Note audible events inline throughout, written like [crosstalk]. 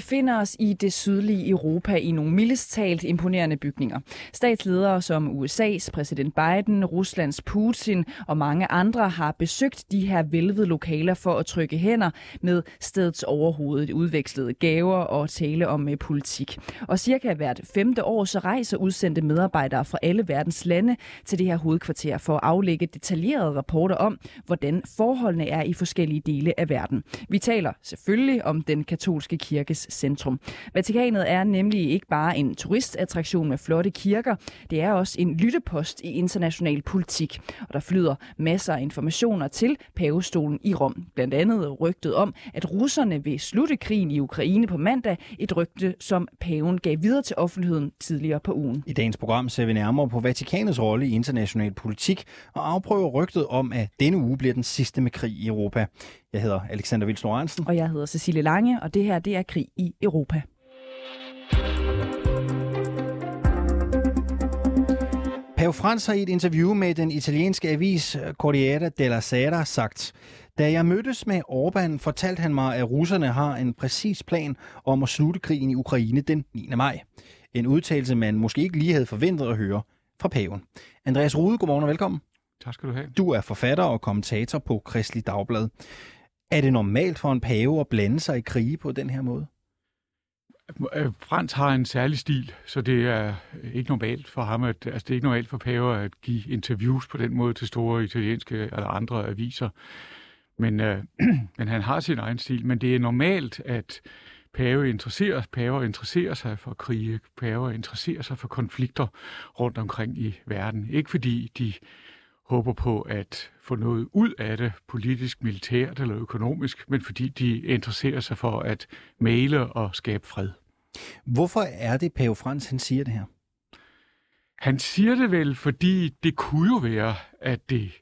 Befinder os i det sydlige Europa i nogle mildest talt imponerende bygninger. Statsledere som USA's præsident Biden, Ruslands Putin og mange andre har besøgt de her vælvede lokaler for at trykke hænder med stedets overhovedet udvekslede gaver og tale om øh, politik. Og cirka hvert femte år så rejser udsendte medarbejdere fra alle verdens lande til det her hovedkvarter for at aflægge detaljerede rapporter om, hvordan forholdene er i forskellige dele af verden. Vi taler selvfølgelig om den katolske kirkes centrum. Vatikanet er nemlig ikke bare en turistattraktion med flotte kirker, det er også en lyttepost i international politik. Og der flyder masser af informationer til pavestolen i Rom. Blandt andet rygtet om, at russerne vil slutte krigen i Ukraine på mandag, et rygte, som paven gav videre til offentligheden tidligere på ugen. I dagens program ser vi nærmere på Vatikanets rolle i international politik og afprøver rygtet om, at denne uge bliver den sidste med krig i Europa. Jeg hedder Alexander Vils Lorentzen. Og jeg hedder Cecilie Lange, og det her det er krig i Europa. Pave Frans har i et interview med den italienske avis Corriere della Sera sagt, da jeg mødtes med Orbán, fortalte han mig, at russerne har en præcis plan om at slutte krigen i Ukraine den 9. maj. En udtalelse, man måske ikke lige havde forventet at høre fra paven. Andreas Rude, godmorgen og velkommen. Tak skal du have. Du er forfatter og kommentator på Kristelig Dagblad. Er det normalt for en pave at blande sig i krige på den her måde? Øh, Frans har en særlig stil, så det er ikke normalt for ham, at, altså det er ikke normalt for paver at give interviews på den måde til store italienske eller andre aviser. Men, øh, [clears throat] men han har sin egen stil, men det er normalt, at pave interesserer, paver interesserer sig for krige, paver interesserer sig for konflikter rundt omkring i verden. Ikke fordi de håber på at få noget ud af det, politisk, militært eller økonomisk, men fordi de interesserer sig for at male og skabe fred. Hvorfor er det, Pave Frans han siger det her? Han siger det vel, fordi det kunne jo være, at det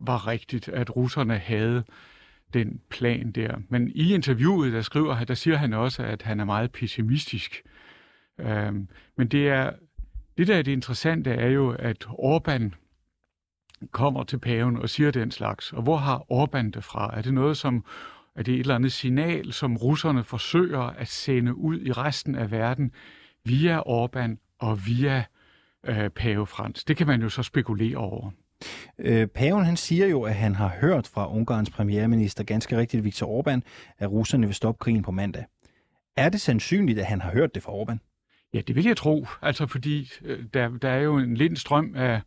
var rigtigt, at russerne havde den plan der. Men i interviewet, der skriver han, der siger han også, at han er meget pessimistisk. Øhm, men det er det der er det interessante er jo, at Orbán kommer til paven og siger den slags. Og hvor har Orbán det fra? Er det noget, som er det et eller andet signal, som russerne forsøger at sende ud i resten af verden via Orbán og via øh, pave Frans? Det kan man jo så spekulere over. Øh, paven han siger jo, at han har hørt fra Ungarns premierminister, ganske rigtigt Viktor Orbán, at russerne vil stoppe krigen på mandag. Er det sandsynligt, at han har hørt det fra Orbán? Ja, det vil jeg tro. Altså fordi øh, der, der er jo en lind strøm af,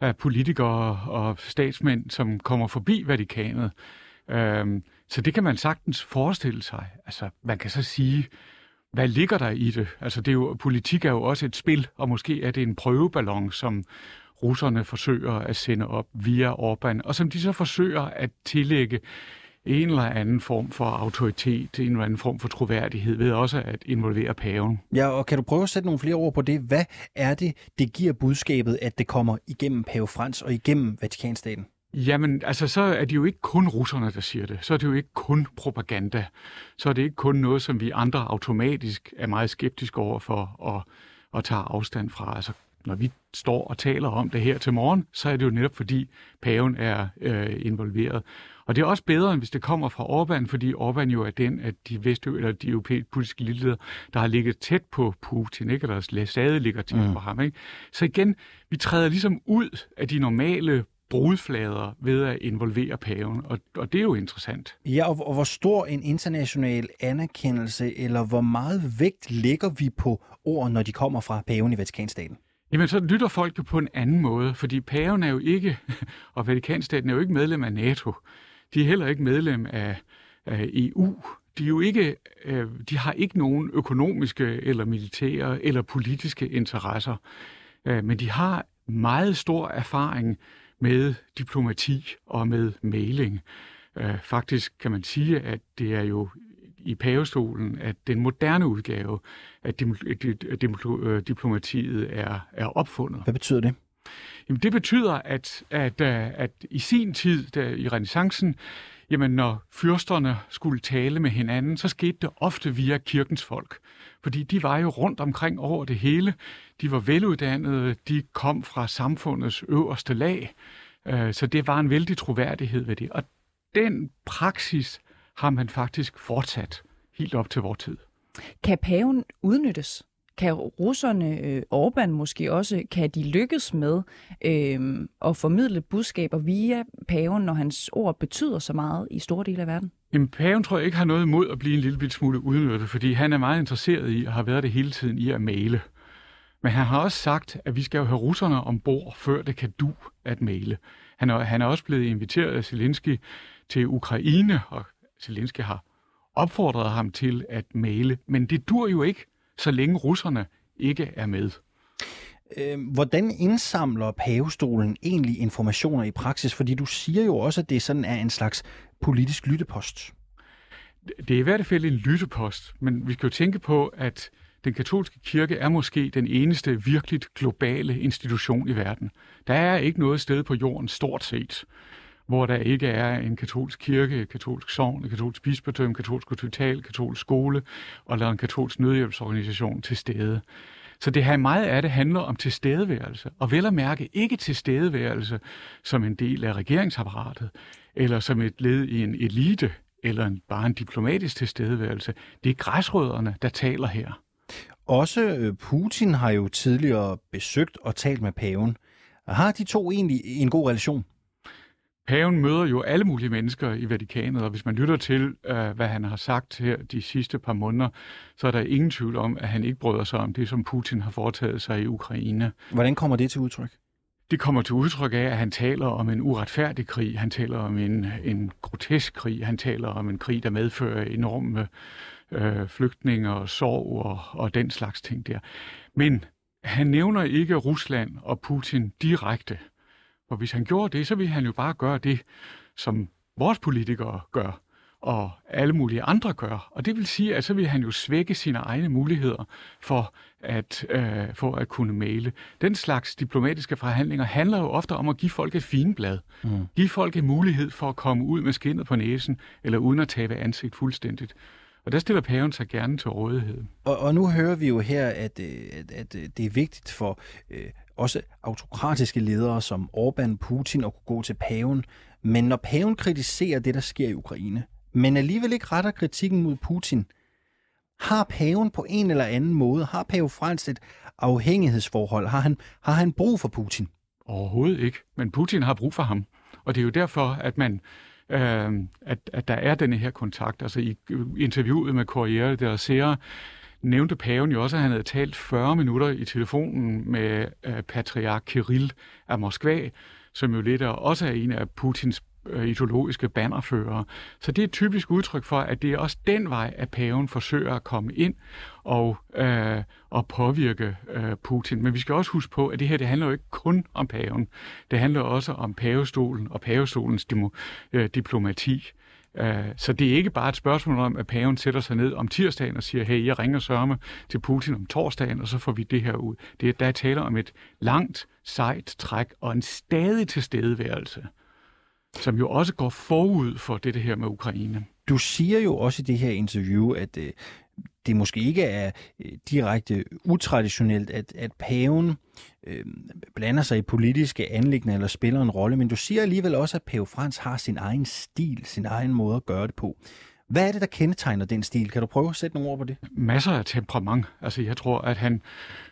af politikere og statsmænd, som kommer forbi Vatikanet. Øhm, så det kan man sagtens forestille sig. Altså, man kan så sige, hvad ligger der i det? Altså, det er jo, politik er jo også et spil, og måske er det en prøveballon, som russerne forsøger at sende op via Orbán, og som de så forsøger at tillægge en eller anden form for autoritet, en eller anden form for troværdighed ved også at involvere paven. Ja, og kan du prøve at sætte nogle flere ord på det? Hvad er det, det giver budskabet, at det kommer igennem pave Frans og igennem Vatikanstaten? Jamen, altså, så er det jo ikke kun russerne, der siger det. Så er det jo ikke kun propaganda. Så er det ikke kun noget, som vi andre automatisk er meget skeptiske over for og, og tager afstand fra. Altså, når vi står og taler om det her til morgen, så er det jo netop fordi paven er øh, involveret. Og det er også bedre, end hvis det kommer fra Orbán, fordi Orbán jo er den af de vest eller de europæiske politiske ledere, der har ligget tæt på Putin, ikke? eller stadig ligger tæt mm. på ham. Ikke? Så igen, vi træder ligesom ud af de normale brudflader ved at involvere paven, og, og det er jo interessant. Ja, og, og hvor stor en international anerkendelse, eller hvor meget vægt lægger vi på ord, når de kommer fra paven i Vatikanstaten? Jamen, så lytter folk jo på en anden måde, fordi paven er jo ikke, [laughs] og Vatikanstaten er jo ikke medlem af NATO. De er heller ikke medlem af, af EU. De, er jo ikke, øh, de har ikke nogen økonomiske eller militære eller politiske interesser, øh, men de har meget stor erfaring med diplomati og med mailing. Øh, faktisk kan man sige, at det er jo i pavestolen, at den moderne udgave af diplomatiet er, er opfundet. Hvad betyder det? Jamen, det betyder, at, at, øh, at i sin tid, der, i renaissancen, jamen, når fyrsterne skulle tale med hinanden, så skete det ofte via kirkens folk. Fordi de var jo rundt omkring over det hele. De var veluddannede, de kom fra samfundets øverste lag. Øh, så det var en vældig troværdighed ved det. Og den praksis har man faktisk fortsat helt op til vores tid. Kan paven udnyttes? Kan russerne, øh, Orbán måske også, kan de lykkes med øh, at formidle budskaber via paven, når hans ord betyder så meget i store dele af verden? Jamen, paven tror jeg ikke har noget imod at blive en lille smule udnyttet, fordi han er meget interesseret i, og har været det hele tiden, i at male. Men han har også sagt, at vi skal jo have russerne ombord, før det kan du at male. Han er, han er også blevet inviteret af Zelensky til Ukraine, og Zelensky har opfordret ham til at male. Men det dur jo ikke, så længe russerne ikke er med. Øhm, hvordan indsamler pavestolen egentlig informationer i praksis? Fordi du siger jo også, at det sådan er en slags politisk lyttepost. Det er i hvert fald en lyttepost, men vi skal jo tænke på, at den katolske kirke er måske den eneste virkelig globale institution i verden. Der er ikke noget sted på jorden stort set, hvor der ikke er en katolsk kirke, et katolsk sogn, et katolsk bispedøm, katolsk hospital, katolsk skole og en katolsk nødhjælpsorganisation til stede. Så det her meget af det handler om tilstedeværelse, og vel at mærke ikke tilstedeværelse som en del af regeringsapparatet, eller som et led i en elite, eller en, bare en diplomatisk tilstedeværelse. Det er græsrødderne, der taler her. Også øh, Putin har jo tidligere besøgt og talt med paven. Har de to egentlig en god relation? Paven møder jo alle mulige mennesker i Vatikanet, og hvis man lytter til, øh, hvad han har sagt her de sidste par måneder, så er der ingen tvivl om, at han ikke bryder sig om det, som Putin har foretaget sig i Ukraine. Hvordan kommer det til udtryk? Det kommer til udtryk af, at han taler om en uretfærdig krig, han taler om en, en grotesk krig, han taler om en krig, der medfører enorme øh, flygtninge og sorg og, og den slags ting der. Men han nævner ikke Rusland og Putin direkte. Og hvis han gjorde det, så ville han jo bare gøre det, som vores politikere gør, og alle mulige andre gør. Og det vil sige, at så vil han jo svække sine egne muligheder for at, øh, for at kunne male. Den slags diplomatiske forhandlinger handler jo ofte om at give folk et finblad. Mm. Give folk en mulighed for at komme ud med skinnet på næsen, eller uden at tabe ansigt fuldstændigt. Og der stiller paven sig gerne til rådighed. Og, og nu hører vi jo her, at, øh, at, at øh, det er vigtigt for øh, også autokratiske ledere som Orbán, Putin og kunne gå til paven. Men når paven kritiserer det, der sker i Ukraine, men alligevel ikke retter kritikken mod Putin, har paven på en eller anden måde, har pave Frans et afhængighedsforhold? Har han, har han brug for Putin? Overhovedet ikke, men Putin har brug for ham. Og det er jo derfor, at man øh, at, at der er denne her kontakt. Altså i interviewet med Corriere der Sera, nævnte paven jo også, at han havde talt 40 minutter i telefonen med øh, patriark Kirill af Moskva, som jo lidt også er en af Putins øh, ideologiske bannerfører. Så det er et typisk udtryk for, at det er også den vej, at paven forsøger at komme ind og, øh, og påvirke øh, Putin. Men vi skal også huske på, at det her det handler jo ikke kun om paven. Det handler også om pavestolen og pavestolens dimo, øh, diplomati. Øh, så det er ikke bare et spørgsmål om, at paven sætter sig ned om tirsdagen og siger, hey, jeg ringer sørme til Putin om torsdagen, og så får vi det her ud. Det er, der taler om et langt, sejt træk og en stadig tilstedeværelse som jo også går forud for det, det her med Ukraine. Du siger jo også i det her interview, at øh, det måske ikke er øh, direkte utraditionelt, at, at paven øh, blander sig i politiske anlæggende eller spiller en rolle, men du siger alligevel også, at pave Frans har sin egen stil, sin egen måde at gøre det på. Hvad er det, der kendetegner den stil? Kan du prøve at sætte nogle ord på det? Masser af temperament. Altså, jeg tror, at han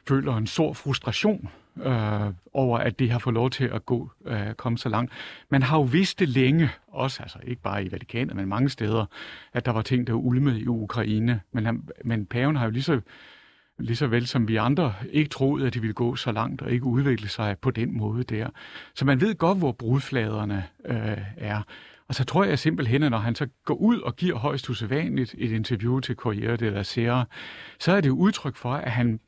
føler en stor frustration øh, over, at det har fået lov til at gå øh, komme så langt. Man har jo vidst det længe, også altså ikke bare i Vatikanet, men mange steder, at der var ting, der ulmede i Ukraine. Men, han, men paven har jo lige så, lige så vel som vi andre ikke troet, at de ville gå så langt og ikke udvikle sig på den måde der. Så man ved godt, hvor brudfladerne øh, er. Og så tror jeg simpelthen, at når han så går ud og giver højst usædvanligt et interview til Corriere della Sera, så er det udtryk for, at han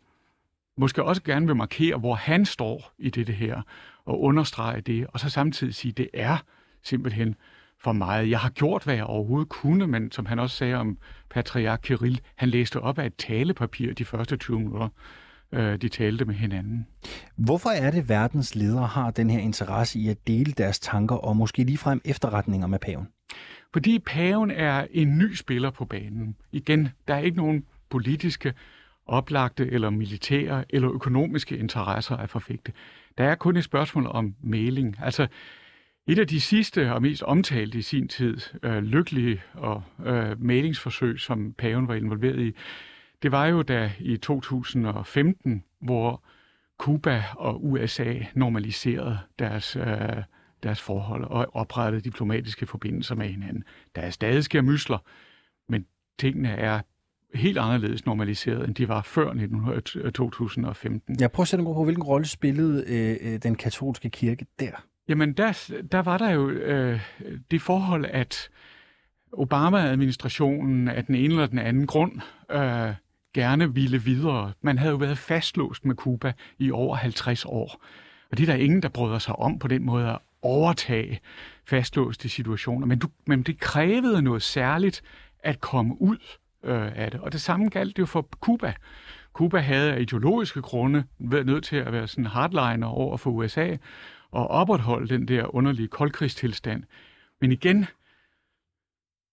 måske også gerne vil markere, hvor han står i det her, og understrege det, og så samtidig sige, at det er simpelthen for meget. Jeg har gjort, hvad jeg overhovedet kunne, men som han også sagde om patriark Kirill, han læste op af et talepapir de første 20 minutter. øh, de talte med hinanden. Hvorfor er det, verdens ledere har den her interesse i at dele deres tanker og måske ligefrem efterretninger med paven? Fordi paven er en ny spiller på banen. Igen, der er ikke nogen politiske, oplagte eller militære eller økonomiske interesser at forfægte. Der er kun et spørgsmål om mailing. Altså, et af de sidste og mest omtalte i sin tid øh, lykkelige og øh, mailingsforsøg, som paven var involveret i, det var jo da i 2015, hvor Cuba og USA normaliserede deres, øh, deres forhold og oprettede diplomatiske forbindelser med hinanden. Der er stadig sker mysler, men tingene er helt anderledes normaliseret, end de var før 2015. Jeg prøver at sætte på, hvilken rolle spillede øh, den katolske kirke der? Jamen, der, der var der jo øh, det forhold, at Obama-administrationen af den ene eller den anden grund øh, gerne ville videre. Man havde jo været fastlåst med Cuba i over 50 år. Og det er der ingen, der bryder sig om på den måde at overtage fastlåste situationer. Men, du, men det krævede noget særligt at komme ud øh, af det. Og det samme galt jo for Cuba. Cuba havde af ideologiske grunde været nødt til at være sådan hardliner over for USA og opretholde den der underlige koldkrigstilstand. Men igen,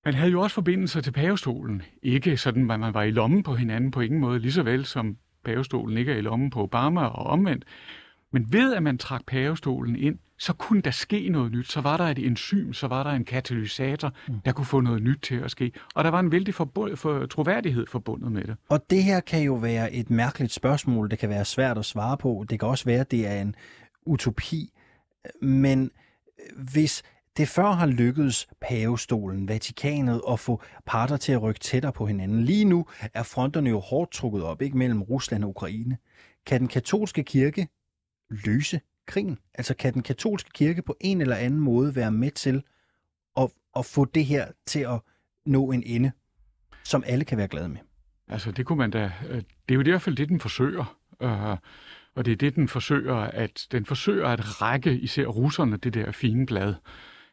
man havde jo også forbindelser til pavestolen. Ikke sådan, at man var i lommen på hinanden på ingen måde, lige så vel som pavestolen ikke er i lommen på Obama og omvendt. Men ved at man trak pavestolen ind, så kunne der ske noget nyt. Så var der et enzym, så var der en katalysator, mm. der kunne få noget nyt til at ske. Og der var en vældig forbund, for troværdighed forbundet med det. Og det her kan jo være et mærkeligt spørgsmål. Det kan være svært at svare på. Det kan også være, at det er en utopi. Men hvis det før har lykkedes pavestolen, Vatikanet, at få parter til at rykke tættere på hinanden. Lige nu er fronterne jo hårdt trukket op, ikke mellem Rusland og Ukraine. Kan den katolske kirke løse krigen? Altså kan den katolske kirke på en eller anden måde være med til at, at få det her til at nå en ende, som alle kan være glade med? Altså det kunne man da, øh, det er jo i hvert fald det, den forsøger. Øh, og det er det, den forsøger, at den forsøger at række især russerne det der fine blad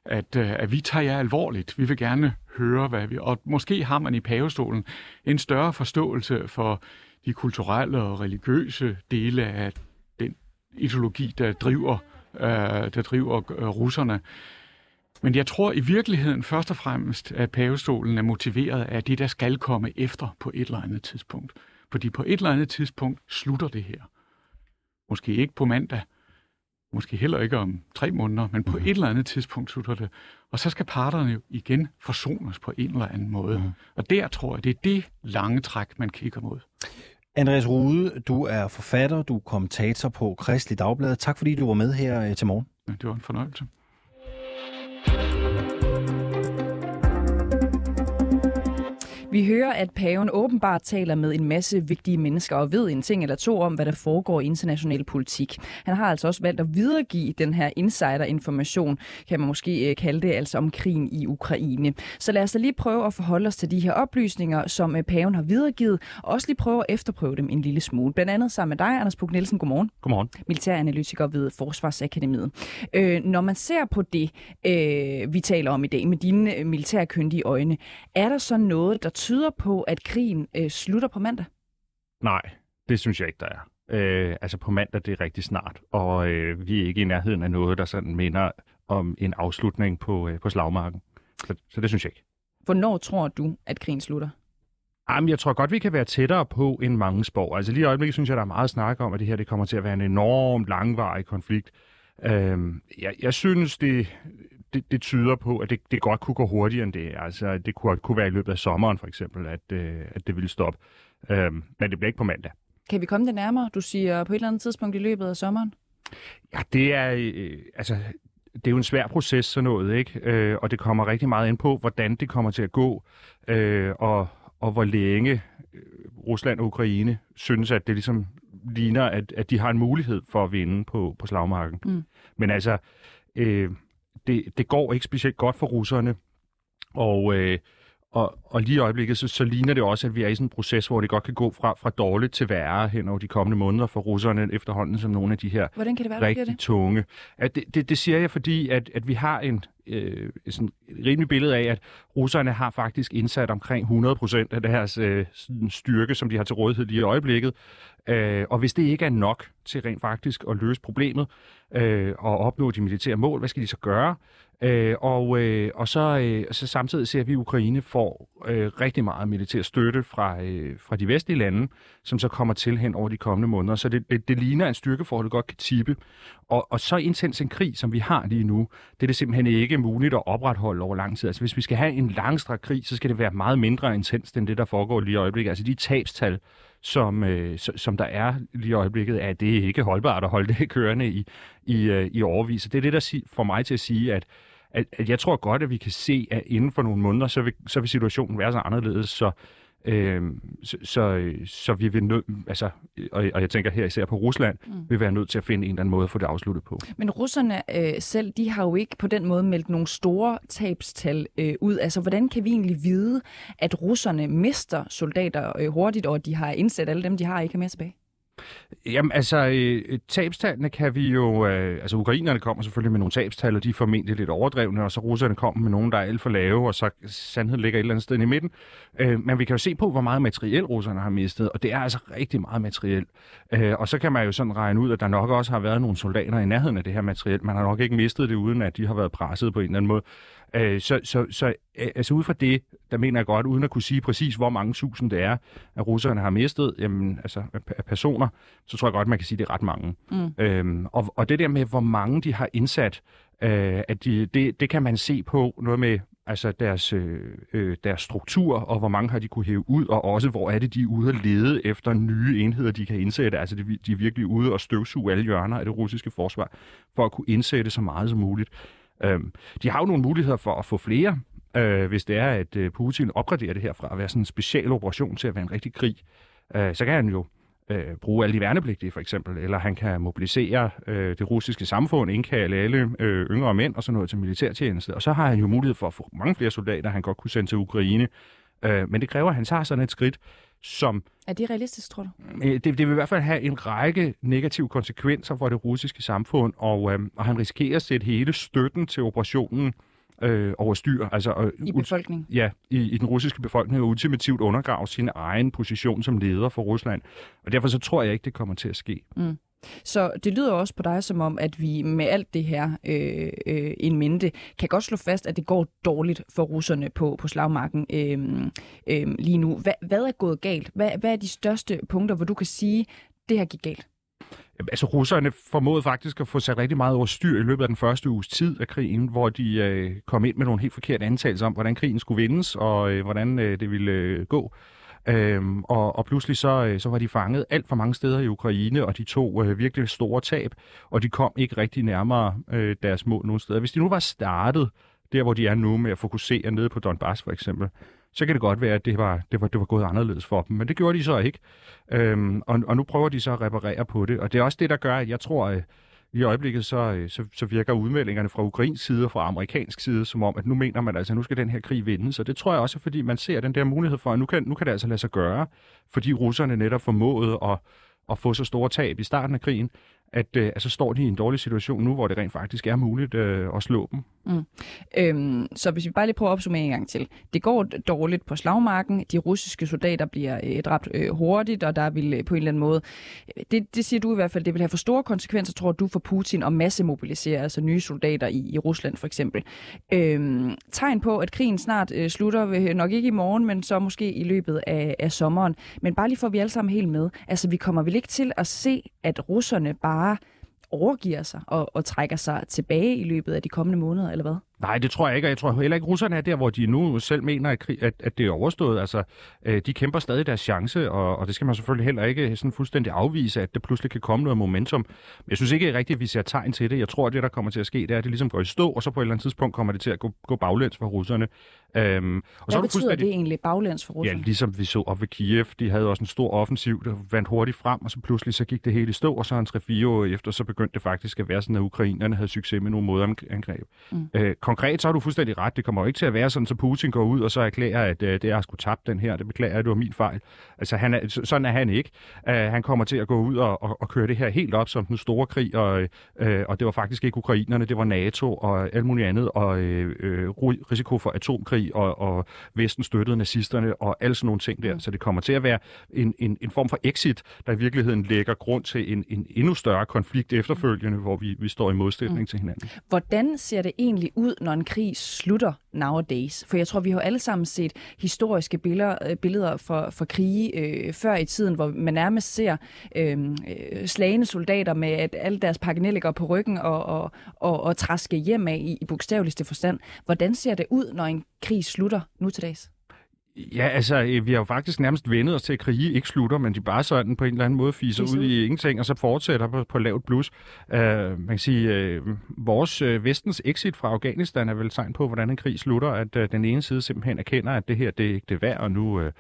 at, øh, at vi tager jer alvorligt. Vi vil gerne høre, hvad vi... Og måske har man i pavestolen en større forståelse for de kulturelle og religiøse dele af ideologi, der driver, øh, der driver øh, russerne. Men jeg tror i virkeligheden først og fremmest, at pavestolen er motiveret af det, der skal komme efter på et eller andet tidspunkt. Fordi på et eller andet tidspunkt slutter det her. Måske ikke på mandag, måske heller ikke om tre måneder, men på mm. et eller andet tidspunkt slutter det. Og så skal parterne jo igen forsones på en eller anden måde. Mm. Og der tror jeg, det er det lange træk, man kigger mod. Andreas Rude, du er forfatter, du er kommentator på Kristelig Dagblad. Tak fordi du var med her øh, til morgen. Det var en fornøjelse. Vi hører, at paven åbenbart taler med en masse vigtige mennesker og ved en ting eller to om, hvad der foregår i international politik. Han har altså også valgt at videregive den her insider-information, kan man måske øh, kalde det, altså om krigen i Ukraine. Så lad os da lige prøve at forholde os til de her oplysninger, som øh, paven har videregivet, og også lige prøve at efterprøve dem en lille smule. Blandt andet sammen med dig, Anders Puk Nielsen. Godmorgen. Godmorgen. Militæranalytiker ved Forsvarsakademiet. Øh, når man ser på det, øh, vi taler om i dag, med dine øh, militærkyndige øjne, er der så noget, der tyder på, at krigen øh, slutter på mandag? Nej, det synes jeg ikke, der er. Øh, altså på mandag, det er rigtig snart, og øh, vi er ikke i nærheden af noget, der sådan minder om en afslutning på, øh, på slagmarken. Så, så det synes jeg ikke. Hvornår tror du, at krigen slutter? Jamen, jeg tror godt, vi kan være tættere på end mange spår. Altså lige i øjeblikket synes jeg, der er meget snak om, at det her det kommer til at være en enormt langvarig konflikt. Øhm, jeg, jeg synes, det, det, det tyder på, at det, det godt kunne gå hurtigere end det. Altså, det kunne, kunne være i løbet af sommeren, for eksempel, at, øh, at det ville stoppe. Øhm, men det bliver ikke på mandag. Kan vi komme det nærmere? Du siger på et eller andet tidspunkt i løbet af sommeren? Ja, det er, øh, altså, det er jo en svær proces, sådan noget, ikke? Øh, og det kommer rigtig meget ind på, hvordan det kommer til at gå, øh, og, og hvor længe øh, Rusland og Ukraine synes, at det ligesom ligner, at, at de har en mulighed for at vinde på, på slagmarken. Mm. Men altså, øh, det, det går ikke specielt godt for russerne, og, øh, og, og lige i øjeblikket, så, så ligner det også, at vi er i sådan en proces, hvor det godt kan gå fra, fra dårligt til værre hen over de kommende måneder for russerne efterhånden som nogle af de her Hvordan kan det være, rigtig det? tunge. At det, det, det siger jeg, fordi at, at vi har en, øh, sådan et rimelig billede af, at russerne har faktisk indsat omkring 100% af deres øh, styrke, som de har til rådighed lige i øjeblikket. Øh, og hvis det ikke er nok til rent faktisk at løse problemet øh, og opnå de militære mål, hvad skal de så gøre? Øh, og, øh, og så, øh, så samtidig ser vi, at Ukraine får øh, rigtig meget militær støtte fra, øh, fra de vestlige lande, som så kommer til hen over de kommende måneder. Så det, det, det ligner en styrkeforhold, der godt kan tippe. Og, og så intens en krig, som vi har lige nu, det er det simpelthen ikke muligt at opretholde over lang tid. Altså hvis vi skal have en langstrakt krig, så skal det være meget mindre intens end det, der foregår lige i øjeblikket. Altså de tabstal, som, øh, som der er lige i øjeblikket, er det ikke holdbart at holde [laughs] det kørende i, i, øh, i overvis. Så det er det, der får mig til at sige, at, at, at jeg tror godt, at vi kan se, at inden for nogle måneder, så vil, så vil situationen være så anderledes, så Øh, så, så, så vi vil nød, altså, og, og jeg tænker her især på Rusland, mm. vil være nødt til at finde en eller anden måde at få det afsluttet på. Men russerne øh, selv, de har jo ikke på den måde meldt nogle store tabstal øh, ud. Altså, hvordan kan vi egentlig vide, at russerne mister soldater øh, hurtigt, og de har indsat alle dem, de har, ikke mere tilbage? Jamen altså, øh, tabstallene kan vi jo... Øh, altså, ukrainerne kommer selvfølgelig med nogle tabstal, og de er formentlig lidt overdrevne, og så russerne kommer med nogle, der er alt for lave, og så sandheden ligger et eller andet sted i midten. Øh, men vi kan jo se på, hvor meget materiel russerne har mistet, og det er altså rigtig meget materiel. Øh, og så kan man jo sådan regne ud, at der nok også har været nogle soldater i nærheden af det her materiel. Man har nok ikke mistet det, uden at de har været presset på en eller anden måde. Øh, så, så, så øh, altså ud fra det, der mener jeg godt, uden at kunne sige præcis, hvor mange tusind det er, at russerne har mistet jamen, altså, af personer, så tror jeg godt, man kan sige, at det er ret mange. Mm. Øhm, og, og det der med, hvor mange de har indsat, øh, at de, det, det kan man se på noget med altså deres, øh, øh, deres struktur, og hvor mange har de kunne hæve ud, og også hvor er det, de er ude at lede efter nye enheder, de kan indsætte. Altså de, de er virkelig ude og støvsuge alle hjørner af det russiske forsvar, for at kunne indsætte så meget som muligt. Øhm, de har jo nogle muligheder for at få flere, øh, hvis det er, at øh, Putin opgraderer det her fra at være sådan en special operation til at være en rigtig krig. Øh, så kan han jo øh, bruge alle de værnepligtige for eksempel, eller han kan mobilisere øh, det russiske samfund, indkalde alle øh, yngre mænd og sådan noget til militærtjeneste. Og så har han jo mulighed for at få mange flere soldater, han godt kunne sende til Ukraine. Øh, men det kræver, at han tager sådan et skridt, som... Er det realistisk, tror du? Øh, det, det vil i hvert fald have en række negative konsekvenser for det russiske samfund, og, øh, og han risikerer at sætte hele støtten til operationen øh, over styr. Altså, øh, I befolkningen? Ja, i, i den russiske befolkning, og ultimativt undergrave sin egen position som leder for Rusland. Og derfor så tror jeg ikke, det kommer til at ske. Mm. Så det lyder også på dig som om, at vi med alt det her øh, øh, en mente, kan godt slå fast, at det går dårligt for russerne på, på slagmarken øh, øh, lige nu. Hvad, hvad er gået galt? Hvad, hvad er de største punkter, hvor du kan sige, det her gik galt? Altså, russerne formåede faktisk at få sat rigtig meget over styr i løbet af den første uges tid af krigen, hvor de øh, kom ind med nogle helt forkerte antagelser om, hvordan krigen skulle vindes, og øh, hvordan øh, det ville øh, gå. Øhm, og, og pludselig så, øh, så var de fanget alt for mange steder i Ukraine, og de tog øh, virkelig store tab, og de kom ikke rigtig nærmere øh, deres mål nogen steder. Hvis de nu var startet der, hvor de er nu med at fokusere nede på Donbass for eksempel, så kan det godt være, at det var, det var, det var gået anderledes for dem. Men det gjorde de så ikke. Øhm, og, og nu prøver de så at reparere på det. Og det er også det, der gør, at jeg tror, at i øjeblikket så, øh, så, så virker udmeldingerne fra ukrainsk side og fra amerikansk side som om, at nu mener man altså, at nu skal den her krig vindes. Så det tror jeg også, fordi man ser den der mulighed for, at nu kan, nu kan det altså lade sig gøre, fordi russerne netop formåede at, at få så store tab i starten af krigen, at øh, altså står de i en dårlig situation nu, hvor det rent faktisk er muligt øh, at slå dem. Mm. Øhm, så hvis vi bare lige prøver at opsummere en gang til. Det går dårligt på slagmarken. De russiske soldater bliver øh, dræbt øh, hurtigt, og der vil øh, på en eller anden måde... Øh, det, det siger du i hvert fald, det vil have for store konsekvenser, tror du, for Putin at massemobilisere altså nye soldater i, i Rusland for eksempel. Øhm, tegn på, at krigen snart øh, slutter, øh, nok ikke i morgen, men så måske i løbet af, af sommeren. Men bare lige for, at vi alle sammen helt med. Altså, vi kommer vel ikke til at se, at russerne bare overgiver sig og, og trækker sig tilbage i løbet af de kommende måneder, eller hvad? Nej, det tror jeg ikke, og jeg tror heller ikke, russerne er der, hvor de nu selv mener, at, krig, at, at det er overstået. Altså, øh, de kæmper stadig deres chance, og, og det skal man selvfølgelig heller ikke sådan fuldstændig afvise, at det pludselig kan komme noget momentum. Men jeg synes ikke rigtigt, at vi ser tegn til det. Jeg tror, at det, der kommer til at ske, det er, at det ligesom går i stå, og så på et eller andet tidspunkt kommer det til at gå, gå baglæns for russerne. Øhm, og Hvad så betyder det egentlig, baglæns for russerne? Ja, ligesom vi så op ved Kiev. De havde også en stor offensiv, der vandt hurtigt frem, og så pludselig så gik det hele i stå, og så en 3-4 år efter, så begyndte det faktisk at være sådan, at ukrainerne havde succes med nogle modangreb. Mm. Øh, konkret så har du fuldstændig ret. Det kommer jo ikke til at være sådan, så Putin går ud og så erklærer, at øh, det er at skulle tabt den her. Det beklager jeg, det var min fejl. Altså, han er, sådan er han ikke. Uh, han kommer til at gå ud og, og, og køre det her helt op som den store krig, og, øh, og det var faktisk ikke ukrainerne, det var NATO og alt muligt andet, og øh, øh risiko for atomkrig, og, og Vesten støttede nazisterne, og alle sådan nogle ting der. Så det kommer til at være en, en, en form for exit, der i virkeligheden lægger grund til en, en endnu større konflikt efterfølgende, hvor vi, vi står i modsætning mm. til hinanden. Hvordan ser det egentlig ud, når en krig slutter nowadays? For jeg tror, vi har alle sammen set historiske billeder, øh, billeder for, for krige øh, før i tiden, hvor man nærmest ser øhm, øh, slagende soldater med at alle deres pakkenelliger på ryggen og, og, og, og træske hjem af i, i bogstaveligste forstand. Hvordan ser det ud, når en krig slutter nu til dags? Ja, altså, øh, vi har jo faktisk nærmest vendet os til, at krige ikke slutter, men de bare sådan på en eller anden måde fiser ud i ingenting, og så fortsætter på, på lavt blus. Uh, man kan sige, uh, vores uh, vestens exit fra Afghanistan er vel tegn på, hvordan en krig slutter, at uh, den ene side simpelthen erkender, at det her, det er ikke det værd, og nu, uh,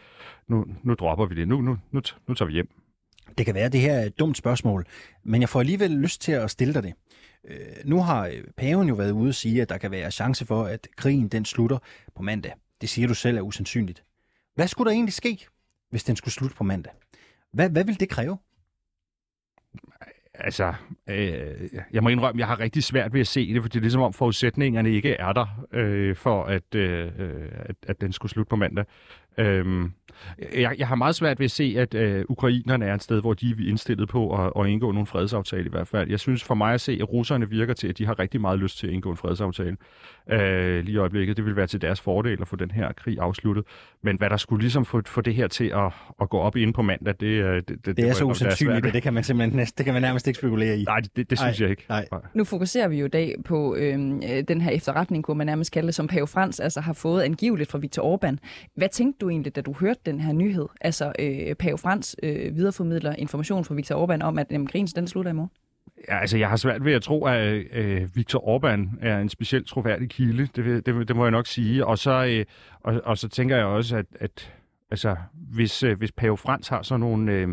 nu, nu dropper vi det. Nu, nu, nu, nu tager vi hjem. Det kan være, at det her er et dumt spørgsmål, men jeg får alligevel lyst til at stille dig det. Uh, nu har øh, paven jo været ude og sige, at der kan være chance for, at krigen den slutter på mandag. Det siger du selv er usandsynligt. Hvad skulle der egentlig ske, hvis den skulle slutte på mandag? Hvad, hvad vil det kræve? Altså, øh, jeg må indrømme, jeg har rigtig svært ved at se det, for det er ligesom om forudsætningerne ikke er der øh, for, at, øh, øh at, at den skulle slutte på mandag. Øh, jeg, jeg har meget svært ved at se, at øh, ukrainerne er et sted, hvor de er indstillet på at, at indgå nogle fredsaftale i hvert fald. Jeg synes for mig at se, at russerne virker til, at de har rigtig meget lyst til at indgå en fredsaftale øh, lige i øjeblikket. Det vil være til deres fordel at få den her krig afsluttet. Men hvad der skulle ligesom få, få det her til at, at gå op inde på mandag, det, øh, det, det, det, det er så usandsynligt, det kan man simpelthen næst, det kan man nærmest ikke spekulere i. Nej, det, det synes Ej, jeg ikke. Nej. Nu fokuserer vi jo i dag på øh, den her efterretning, kunne man nærmest kalde det, som Pave Frans altså har fået angiveligt fra Viktor Orbán. Hvad tænkte du egentlig, da du hørte den her nyhed? Altså, øh, Pave Frans øh, videreformidler information fra Viktor Orbán om, at jamen, grins, den slutter i morgen. Ja, altså, jeg har svært ved at tro, at øh, Viktor Orbán er en specielt troværdig kilde. Det, det, det må jeg nok sige. Og så, øh, og, og så tænker jeg også, at, at altså, hvis, øh, hvis Pave Frans har sådan nogle øh,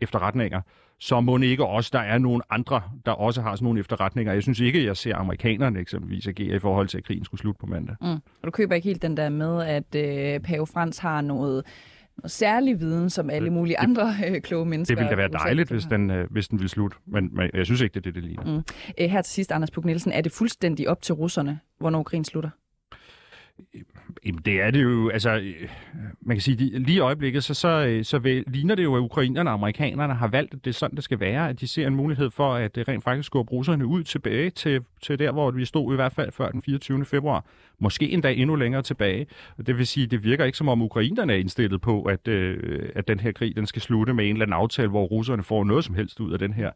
efterretninger, så må det ikke også, der er nogle andre, der også har sådan nogle efterretninger. Jeg synes ikke, at jeg ser amerikanerne eksempelvis agere i forhold til, at krigen skulle slutte på mandag. Mm. Og du køber ikke helt den der med, at øh, Pave Frans har noget noget særlig viden, som alle mulige andre øh, kloge mennesker. Det ville da være dejligt, hvis den, øh, hvis den ville slutte, men, men jeg synes ikke, det er det, det ligner. Mm. Øh, her til sidst, Anders Puk Nielsen, er det fuldstændig op til russerne, hvornår krigen slutter? Jamen, det er det jo, altså, man kan sige, lige i øjeblikket, så, så, så vil, ligner det jo, at ukrainerne og amerikanerne har valgt, at det er sådan, det skal være, at de ser en mulighed for, at det rent faktisk skubber russerne ud tilbage til, til der, hvor vi stod i hvert fald før den 24. februar. Måske endda endnu længere tilbage. Det vil sige, det virker ikke som om ukrainerne er indstillet på, at, øh, at den her krig, den skal slutte med en eller anden aftale, hvor russerne får noget som helst ud af den her.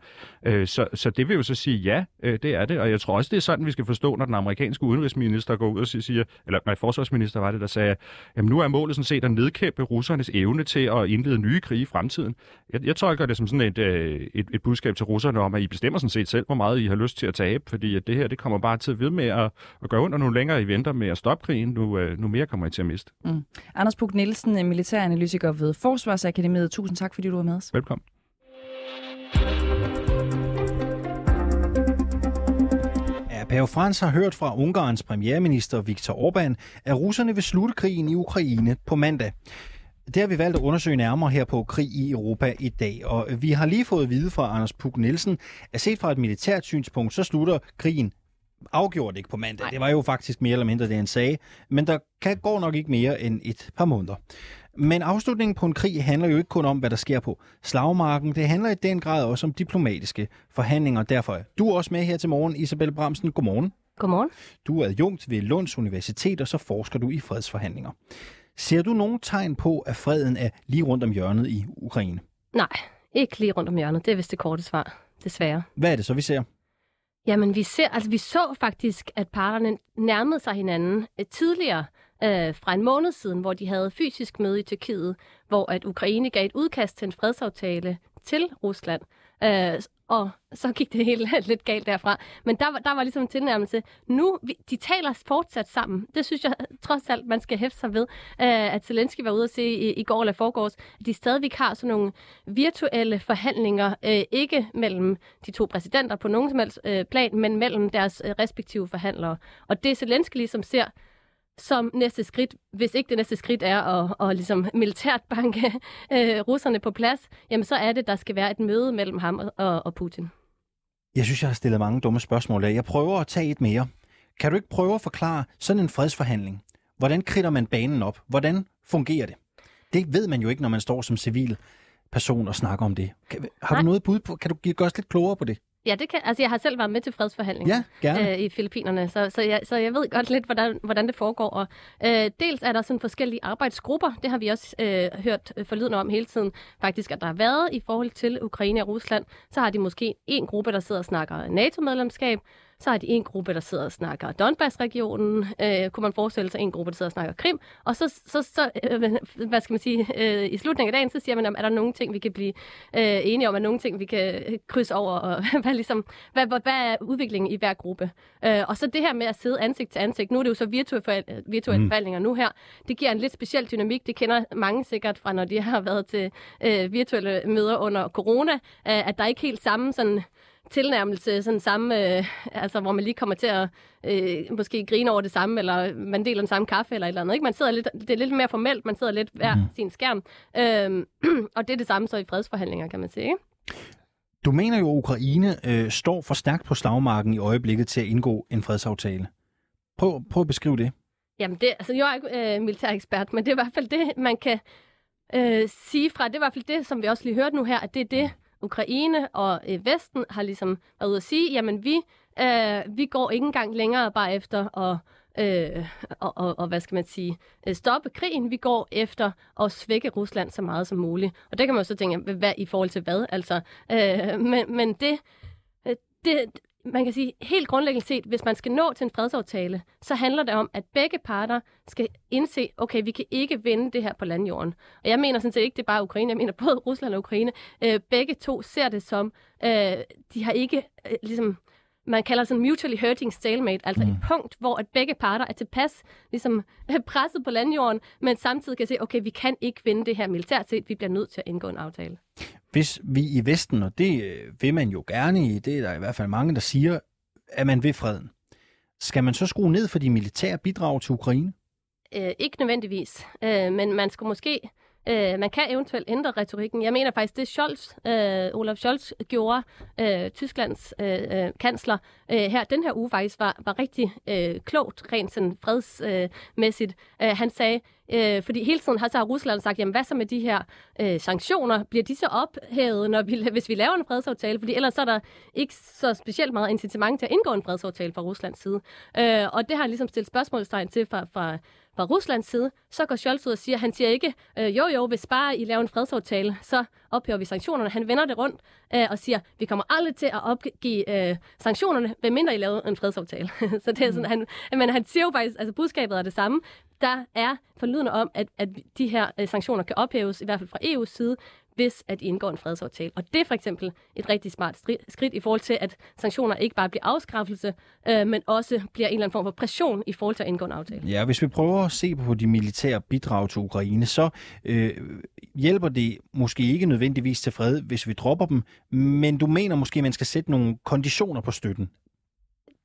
Øh, så, så det vil jo så sige, ja, øh, det er det, og jeg tror også, det er sådan, vi skal forstå, når den amerikanske udenrigsminister går ud og siger, eller nej, forsvarsminister var det, der sagde, jamen nu er målet sådan set at nedkæmpe russernes evne til at indlede nye krige i fremtiden. Jeg, jeg tolker det som sådan et, øh, et, et budskab til russerne om, at I bestemmer sådan set selv, hvor meget I har lyst til at tabe, fordi at det her, det kommer bare til at ved med at, at gøre under nogle længere eventer med at stoppe krigen, nu, øh, nu mere kommer I til at miste. Mm. Anders Puk Nielsen, militæranalytiker ved Forsvarsakademiet. Tusind tak, fordi du var med os. Velkommen. Pave Frans har hørt fra Ungarns premierminister Viktor Orbán, at russerne vil slutte krigen i Ukraine på mandag. Det har vi valgt at undersøge nærmere her på Krig i Europa i dag, og vi har lige fået at vide fra Anders Puk Nielsen, at set fra et militært synspunkt, så slutter krigen afgjort ikke på mandag. Nej. Det var jo faktisk mere eller mindre det, han sagde, men der kan, går nok ikke mere end et par måneder. Men afslutningen på en krig handler jo ikke kun om, hvad der sker på slagmarken. Det handler i den grad også om diplomatiske forhandlinger. Derfor er du også med her til morgen, Isabel Bramsen. Godmorgen. Godmorgen. Du er adjunkt ved Lunds Universitet, og så forsker du i fredsforhandlinger. Ser du nogen tegn på, at freden er lige rundt om hjørnet i Ukraine? Nej, ikke lige rundt om hjørnet. Det er vist det korte svar, desværre. Hvad er det så, vi ser? Jamen, vi, ser, altså, vi så faktisk, at parterne nærmede sig hinanden øh, tidligere øh, fra en måned siden, hvor de havde fysisk møde i Tyrkiet, hvor at Ukraine gav et udkast til en fredsaftale til Rusland. Øh, og så gik det hele [laughs] lidt galt derfra. Men der, var- der var ligesom en tilnærmelse. Nu, vi- de taler fortsat sammen. Det synes jeg [laughs] trods alt, man skal hæfte sig ved, øh, at Zelensky var ude at se i, i går eller forgårs, at de stadigvæk har sådan nogle virtuelle forhandlinger, øh, ikke mellem de to præsidenter på nogen som helst øh, plan, men mellem deres øh, respektive forhandlere. Og det Zelensky ligesom ser, som næste skridt, hvis ikke det næste skridt er at, at ligesom militært banke [laughs] øh, russerne på plads, jamen så er det, der skal være et møde mellem ham og, og, Putin. Jeg synes, jeg har stillet mange dumme spørgsmål af. Jeg prøver at tage et mere. Kan du ikke prøve at forklare sådan en fredsforhandling? Hvordan kridter man banen op? Hvordan fungerer det? Det ved man jo ikke, når man står som civil person og snakker om det. Kan, har Nej. du noget bud på? Kan du give os lidt klogere på det? Ja, det kan, altså jeg har selv været med til fredsforhandlinger. Ja, gerne. øh, i Filippinerne, så, så, jeg, så jeg ved godt lidt, hvordan, hvordan det foregår. Og, øh, dels er der sådan forskellige arbejdsgrupper, det har vi også øh, hørt forlydende om hele tiden, faktisk, at der har været i forhold til Ukraine og Rusland. Så har de måske en gruppe, der sidder og snakker NATO-medlemskab, så har de en gruppe, der sidder og snakker Donbass-regionen, øh, kunne man forestille sig en gruppe, der sidder og snakker Krim, og så, så, så øh, hvad skal man sige, øh, i slutningen af dagen, så siger man, om, er der nogle ting, vi kan blive øh, enige om, er nogle ting, vi kan øh, krydse over, og [laughs] hvad, ligesom, hvad, hvad, hvad er udviklingen i hver gruppe? Øh, og så det her med at sidde ansigt til ansigt, nu er det jo så virtuelle, forhal- virtuelle mm. forhandlinger nu her, det giver en lidt speciel dynamik, det kender mange sikkert fra, når de har været til øh, virtuelle møder under corona, øh, at der er ikke helt samme sådan tilnærmelse, sådan samme, øh, altså hvor man lige kommer til at øh, måske grine over det samme, eller man deler den samme kaffe eller et eller andet. Ikke? Man sidder lidt, det er lidt mere formelt, man sidder lidt hver mm. sin skærm. Øhm, [clears throat] og det er det samme så i fredsforhandlinger, kan man sige. Ikke? Du mener jo, at Ukraine øh, står for stærkt på slagmarken i øjeblikket til at indgå en fredsaftale. Prøv, prøv at beskrive det. Jamen, det, altså, jeg er ikke øh, militær ekspert, men det er i hvert fald det, man kan øh, sige fra. Det er i hvert fald det, som vi også lige hørte nu her, at det er det, Ukraine og øh, Vesten har ligesom været ude at sige, jamen vi, øh, vi går ikke engang længere bare efter at øh, og, og, og, hvad skal man sige, øh, stoppe krigen. Vi går efter at svække Rusland så meget som muligt. Og det kan man jo så tænke, hvad i forhold til hvad? Altså, øh, men, men det, øh, det, man kan sige, helt grundlæggende set, hvis man skal nå til en fredsaftale, så handler det om, at begge parter skal indse, okay, vi kan ikke vinde det her på landjorden. Og jeg mener sådan set ikke, det er bare Ukraine, jeg mener både Rusland og Ukraine. Øh, begge to ser det som, øh, de har ikke øh, ligesom, man kalder sådan mutually hurting stalemate, altså mm. et punkt, hvor at begge parter er tilpas ligesom, presset på landjorden, men samtidig kan se, okay, vi kan ikke vinde det her militært set, vi bliver nødt til at indgå en aftale. Hvis vi i Vesten, og det øh, vil man jo gerne i, det er der i hvert fald mange, der siger, at man vil freden. Skal man så skrue ned for de militære bidrag til Ukraine? Øh, ikke nødvendigvis, øh, men man skulle måske Øh, man kan eventuelt ændre retorikken. Jeg mener faktisk, det Scholz, øh, Olaf Scholz gjorde, øh, Tysklands øh, øh kansler, øh, her den her uge faktisk var, var rigtig øh, klogt, rent sådan fredsmæssigt. Øh, øh, han sagde, øh, fordi hele tiden har så har Rusland sagt, jamen hvad så med de her øh, sanktioner? Bliver de så ophævet, når vi, hvis vi laver en fredsaftale? Fordi ellers så er der ikke så specielt meget incitament til at indgå en fredsaftale fra Ruslands side. Øh, og det har han ligesom stillet spørgsmålstegn til fra, fra fra Ruslands side, så går Scholz ud og siger, han siger ikke, øh, jo jo, hvis bare I laver en fredsaftale, så ophæver vi sanktionerne. Han vender det rundt øh, og siger, vi kommer aldrig til at opgive øh, sanktionerne, medmindre I laver en fredsaftale. [laughs] så det er sådan, han, men han siger jo faktisk, altså budskabet er det samme. Der er forlydende om, at, at de her øh, sanktioner kan ophæves, i hvert fald fra EU's side, hvis at I indgår en fredsaftale. Og det er for eksempel et rigtig smart skridt i forhold til, at sanktioner ikke bare bliver afskræffelse, øh, men også bliver en eller anden form for pression i forhold til at indgå en aftale. Ja, hvis vi prøver at se på de militære bidrag til Ukraine, så øh, hjælper det måske ikke nødvendigvis til fred, hvis vi dropper dem, men du mener måske, at man skal sætte nogle konditioner på støtten.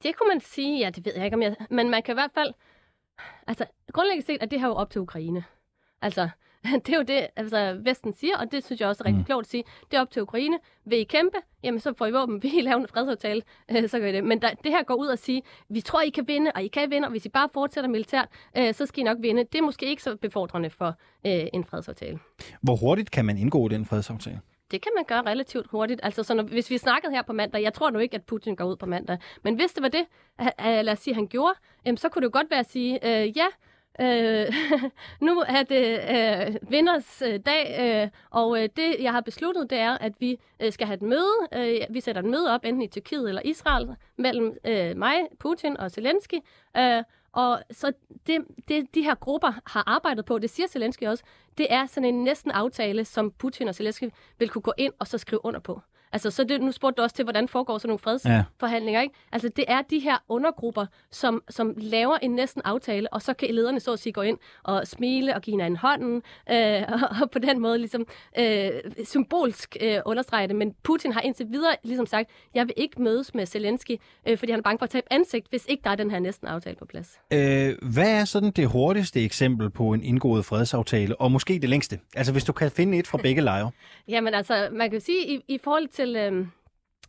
Det kunne man sige, ja, det ved jeg ikke om jeg... Men man kan i hvert fald... Altså, grundlæggende set er det her jo op til Ukraine. Altså, [laughs] det er jo det, altså Vesten siger, og det synes jeg også er rigtig mm. klogt at sige. Det er op til Ukraine. Vil I kæmpe? Jamen, så får I våben. [laughs] Vil I lave en fredsaftale? Øh, så gør I det. Men der, det her går ud og sige, vi tror, I kan vinde, og I kan vinde, og hvis I bare fortsætter militært, øh, så skal I nok vinde. Det er måske ikke så befordrende for øh, en fredsaftale. Hvor hurtigt kan man indgå den fredsaftale? Det kan man gøre relativt hurtigt. Altså, så når, hvis vi snakkede her på mandag, jeg tror nu ikke, at Putin går ud på mandag, men hvis det var det, lad os sige, han gjorde, så kunne det jo godt være at sige, øh, ja, Øh, [laughs] nu er det øh, vinders øh, dag, øh, og øh, det, jeg har besluttet, det er, at vi øh, skal have et møde. Øh, vi sætter et møde op, enten i Tyrkiet eller Israel, mellem øh, mig, Putin og Zelensky. Øh, og så det, det, de her grupper har arbejdet på, det siger Zelensky også, det er sådan en næsten aftale, som Putin og Zelensky vil kunne gå ind og så skrive under på. Altså, så det, nu spurgte du også til, hvordan foregår sådan nogle fredsforhandlinger, ja. ikke? Altså, det er de her undergrupper, som, som laver en næsten aftale, og så kan lederne så at sige gå ind og smile og give hinanden hånden, øh, og, og på den måde ligesom øh, symbolsk øh, understrege det. Men Putin har indtil videre ligesom sagt, jeg vil ikke mødes med Zelensky, øh, fordi han er bange for at tabe ansigt, hvis ikke der er den her næsten aftale på plads. Øh, hvad er sådan det hurtigste eksempel på en indgået fredsaftale, og måske det længste? Altså, hvis du kan finde et fra begge lejre. [laughs] Jamen altså, man kan sige, i, i forhold til øh,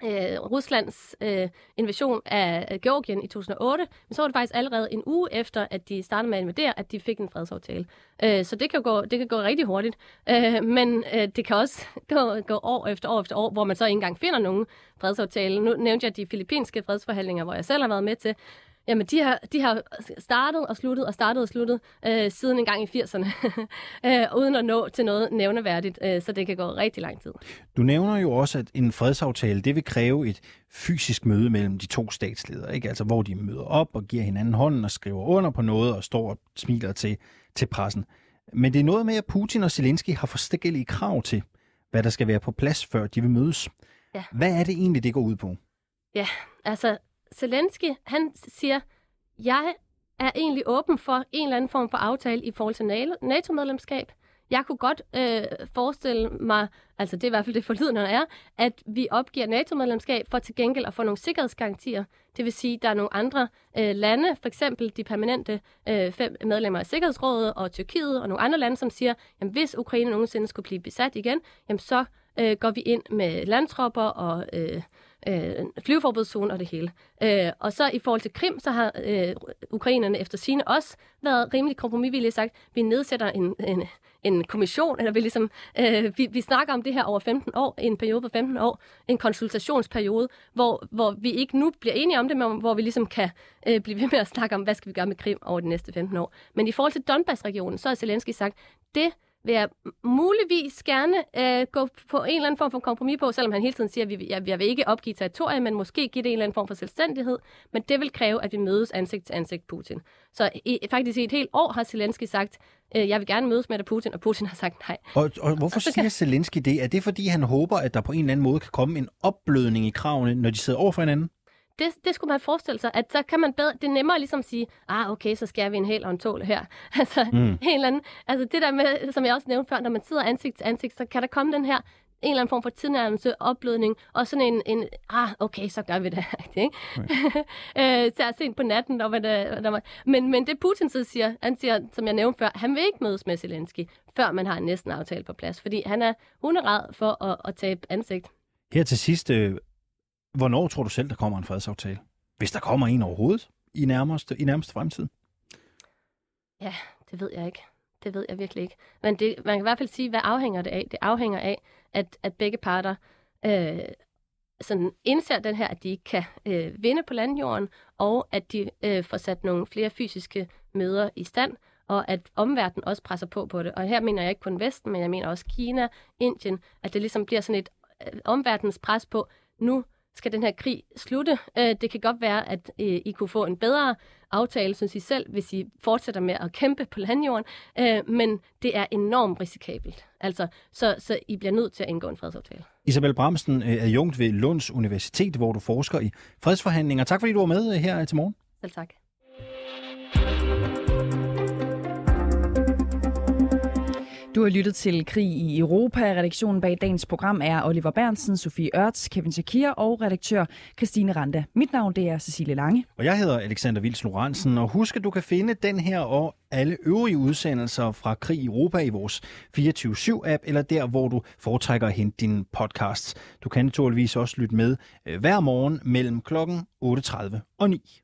øh, Ruslands øh, invasion af Georgien i 2008, men så var det faktisk allerede en uge efter, at de startede med at invadere, at de fik en fredsaftale. Øh, så det kan, gå, det kan gå rigtig hurtigt. Øh, men øh, det kan også [laughs] gå, gå år efter år efter år, hvor man så ikke engang finder nogen fredsaftale. Nu nævnte jeg de filippinske fredsforhandlinger, hvor jeg selv har været med til. Jamen, de har, de har startet og sluttet og startet og sluttet øh, siden en gang i 80'erne, [laughs] øh, uden at nå til noget nævneværdigt, øh, så det kan gå rigtig lang tid. Du nævner jo også, at en fredsaftale, det vil kræve et fysisk møde mellem de to statsledere, ikke? Altså, hvor de møder op og giver hinanden hånden og skriver under på noget og står og smiler til, til pressen. Men det er noget med, at Putin og Zelensky har forskellige krav til, hvad der skal være på plads, før de vil mødes. Ja. Hvad er det egentlig, det går ud på? Ja, altså Zelensky, han siger, jeg er egentlig åben for en eller anden form for aftale i forhold til NATO-medlemskab. Jeg kunne godt øh, forestille mig, altså det er i hvert fald det forlydende er, at vi opgiver NATO-medlemskab for til gengæld at få nogle sikkerhedsgarantier. Det vil sige, at der er nogle andre øh, lande, for eksempel de permanente øh, fem medlemmer af Sikkerhedsrådet og Tyrkiet og nogle andre lande, som siger, at hvis Ukraine nogensinde skulle blive besat igen, jamen så øh, går vi ind med landtropper og øh, øh, flyveforbudszone og det hele. Øh, og så i forhold til Krim, så har øh, ukrainerne efter sine også været rimelig kompromisvillige sagt, vi nedsætter en, en, en kommission, eller vi ligesom, øh, vi, vi snakker om det her over 15 år, en periode på 15 år, en konsultationsperiode, hvor, hvor vi ikke nu bliver enige om det, men hvor vi ligesom kan øh, blive ved med at snakke om, hvad skal vi gøre med Krim over de næste 15 år. Men i forhold til Donbass-regionen, så har Zelensky sagt, det vil jeg muligvis gerne øh, gå på en eller anden form for kompromis på, selvom han hele tiden siger, at vi, jeg, jeg vil ikke opgive territoriet, men måske give det en eller anden form for selvstændighed. Men det vil kræve, at vi mødes ansigt til ansigt Putin. Så i, faktisk i et helt år har Zelensky sagt, øh, jeg vil gerne mødes med dig Putin, og Putin har sagt nej. Og, og hvorfor siger. Zelensky det? Er det fordi, han håber, at der på en eller anden måde kan komme en opblødning i kravene, når de sidder over for hinanden? Det, det skulle man forestille sig, at så kan man bedre, det er nemmere ligesom at sige, ah okay, så skærer vi en hel og en tål her. [laughs] altså, mm. en eller anden, altså det der med, som jeg også nævnte før, når man sidder ansigt til ansigt, så kan der komme den her en eller anden form for tilnærmelse, opblødning, og sådan en, en ah, okay, så gør vi det. [laughs] Ikke? Okay. øh, så sent på natten, når man, når man, men, men det Putin så siger, han siger, som jeg nævnte før, han vil ikke mødes med Zelensky, før man har en næsten aftale på plads, fordi han er hunderad for at, at tabe ansigt. Her til sidst, øh, Hvornår tror du selv, der kommer en fredsaftale? Hvis der kommer en overhovedet i nærmeste, i nærmeste fremtid? Ja, det ved jeg ikke. Det ved jeg virkelig ikke. Men det, man kan i hvert fald sige, hvad afhænger det af? Det afhænger af, at, at begge parter øh, sådan indser den her, at de ikke kan øh, vinde på landjorden, og at de øh, får sat nogle flere fysiske møder i stand, og at omverdenen også presser på på det. Og her mener jeg ikke kun Vesten, men jeg mener også Kina, Indien, at det ligesom bliver sådan et øh, omverdens pres på, nu skal den her krig slutte. Øh, det kan godt være, at øh, I kunne få en bedre aftale, synes I selv, hvis I fortsætter med at kæmpe på landjorden, øh, men det er enormt risikabelt. Altså, så, så I bliver nødt til at indgå en fredsaftale. Isabel Bramsen er jungt ved Lunds Universitet, hvor du forsker i fredsforhandlinger. Tak fordi du var med her til morgen. Selv tak. Du har lyttet til Krig i Europa. Redaktionen bag dagens program er Oliver Bernsen, Sofie Ørts, Kevin Shakir og redaktør Christine Randa. Mit navn det er Cecilie Lange. Og jeg hedder Alexander Vils Lorentzen, og husk at du kan finde den her og alle øvrige udsendelser fra Krig i Europa i vores 24-7-app, eller der, hvor du foretrækker at hente dine podcasts. Du kan naturligvis også lytte med øh, hver morgen mellem klokken 8.30 og 9.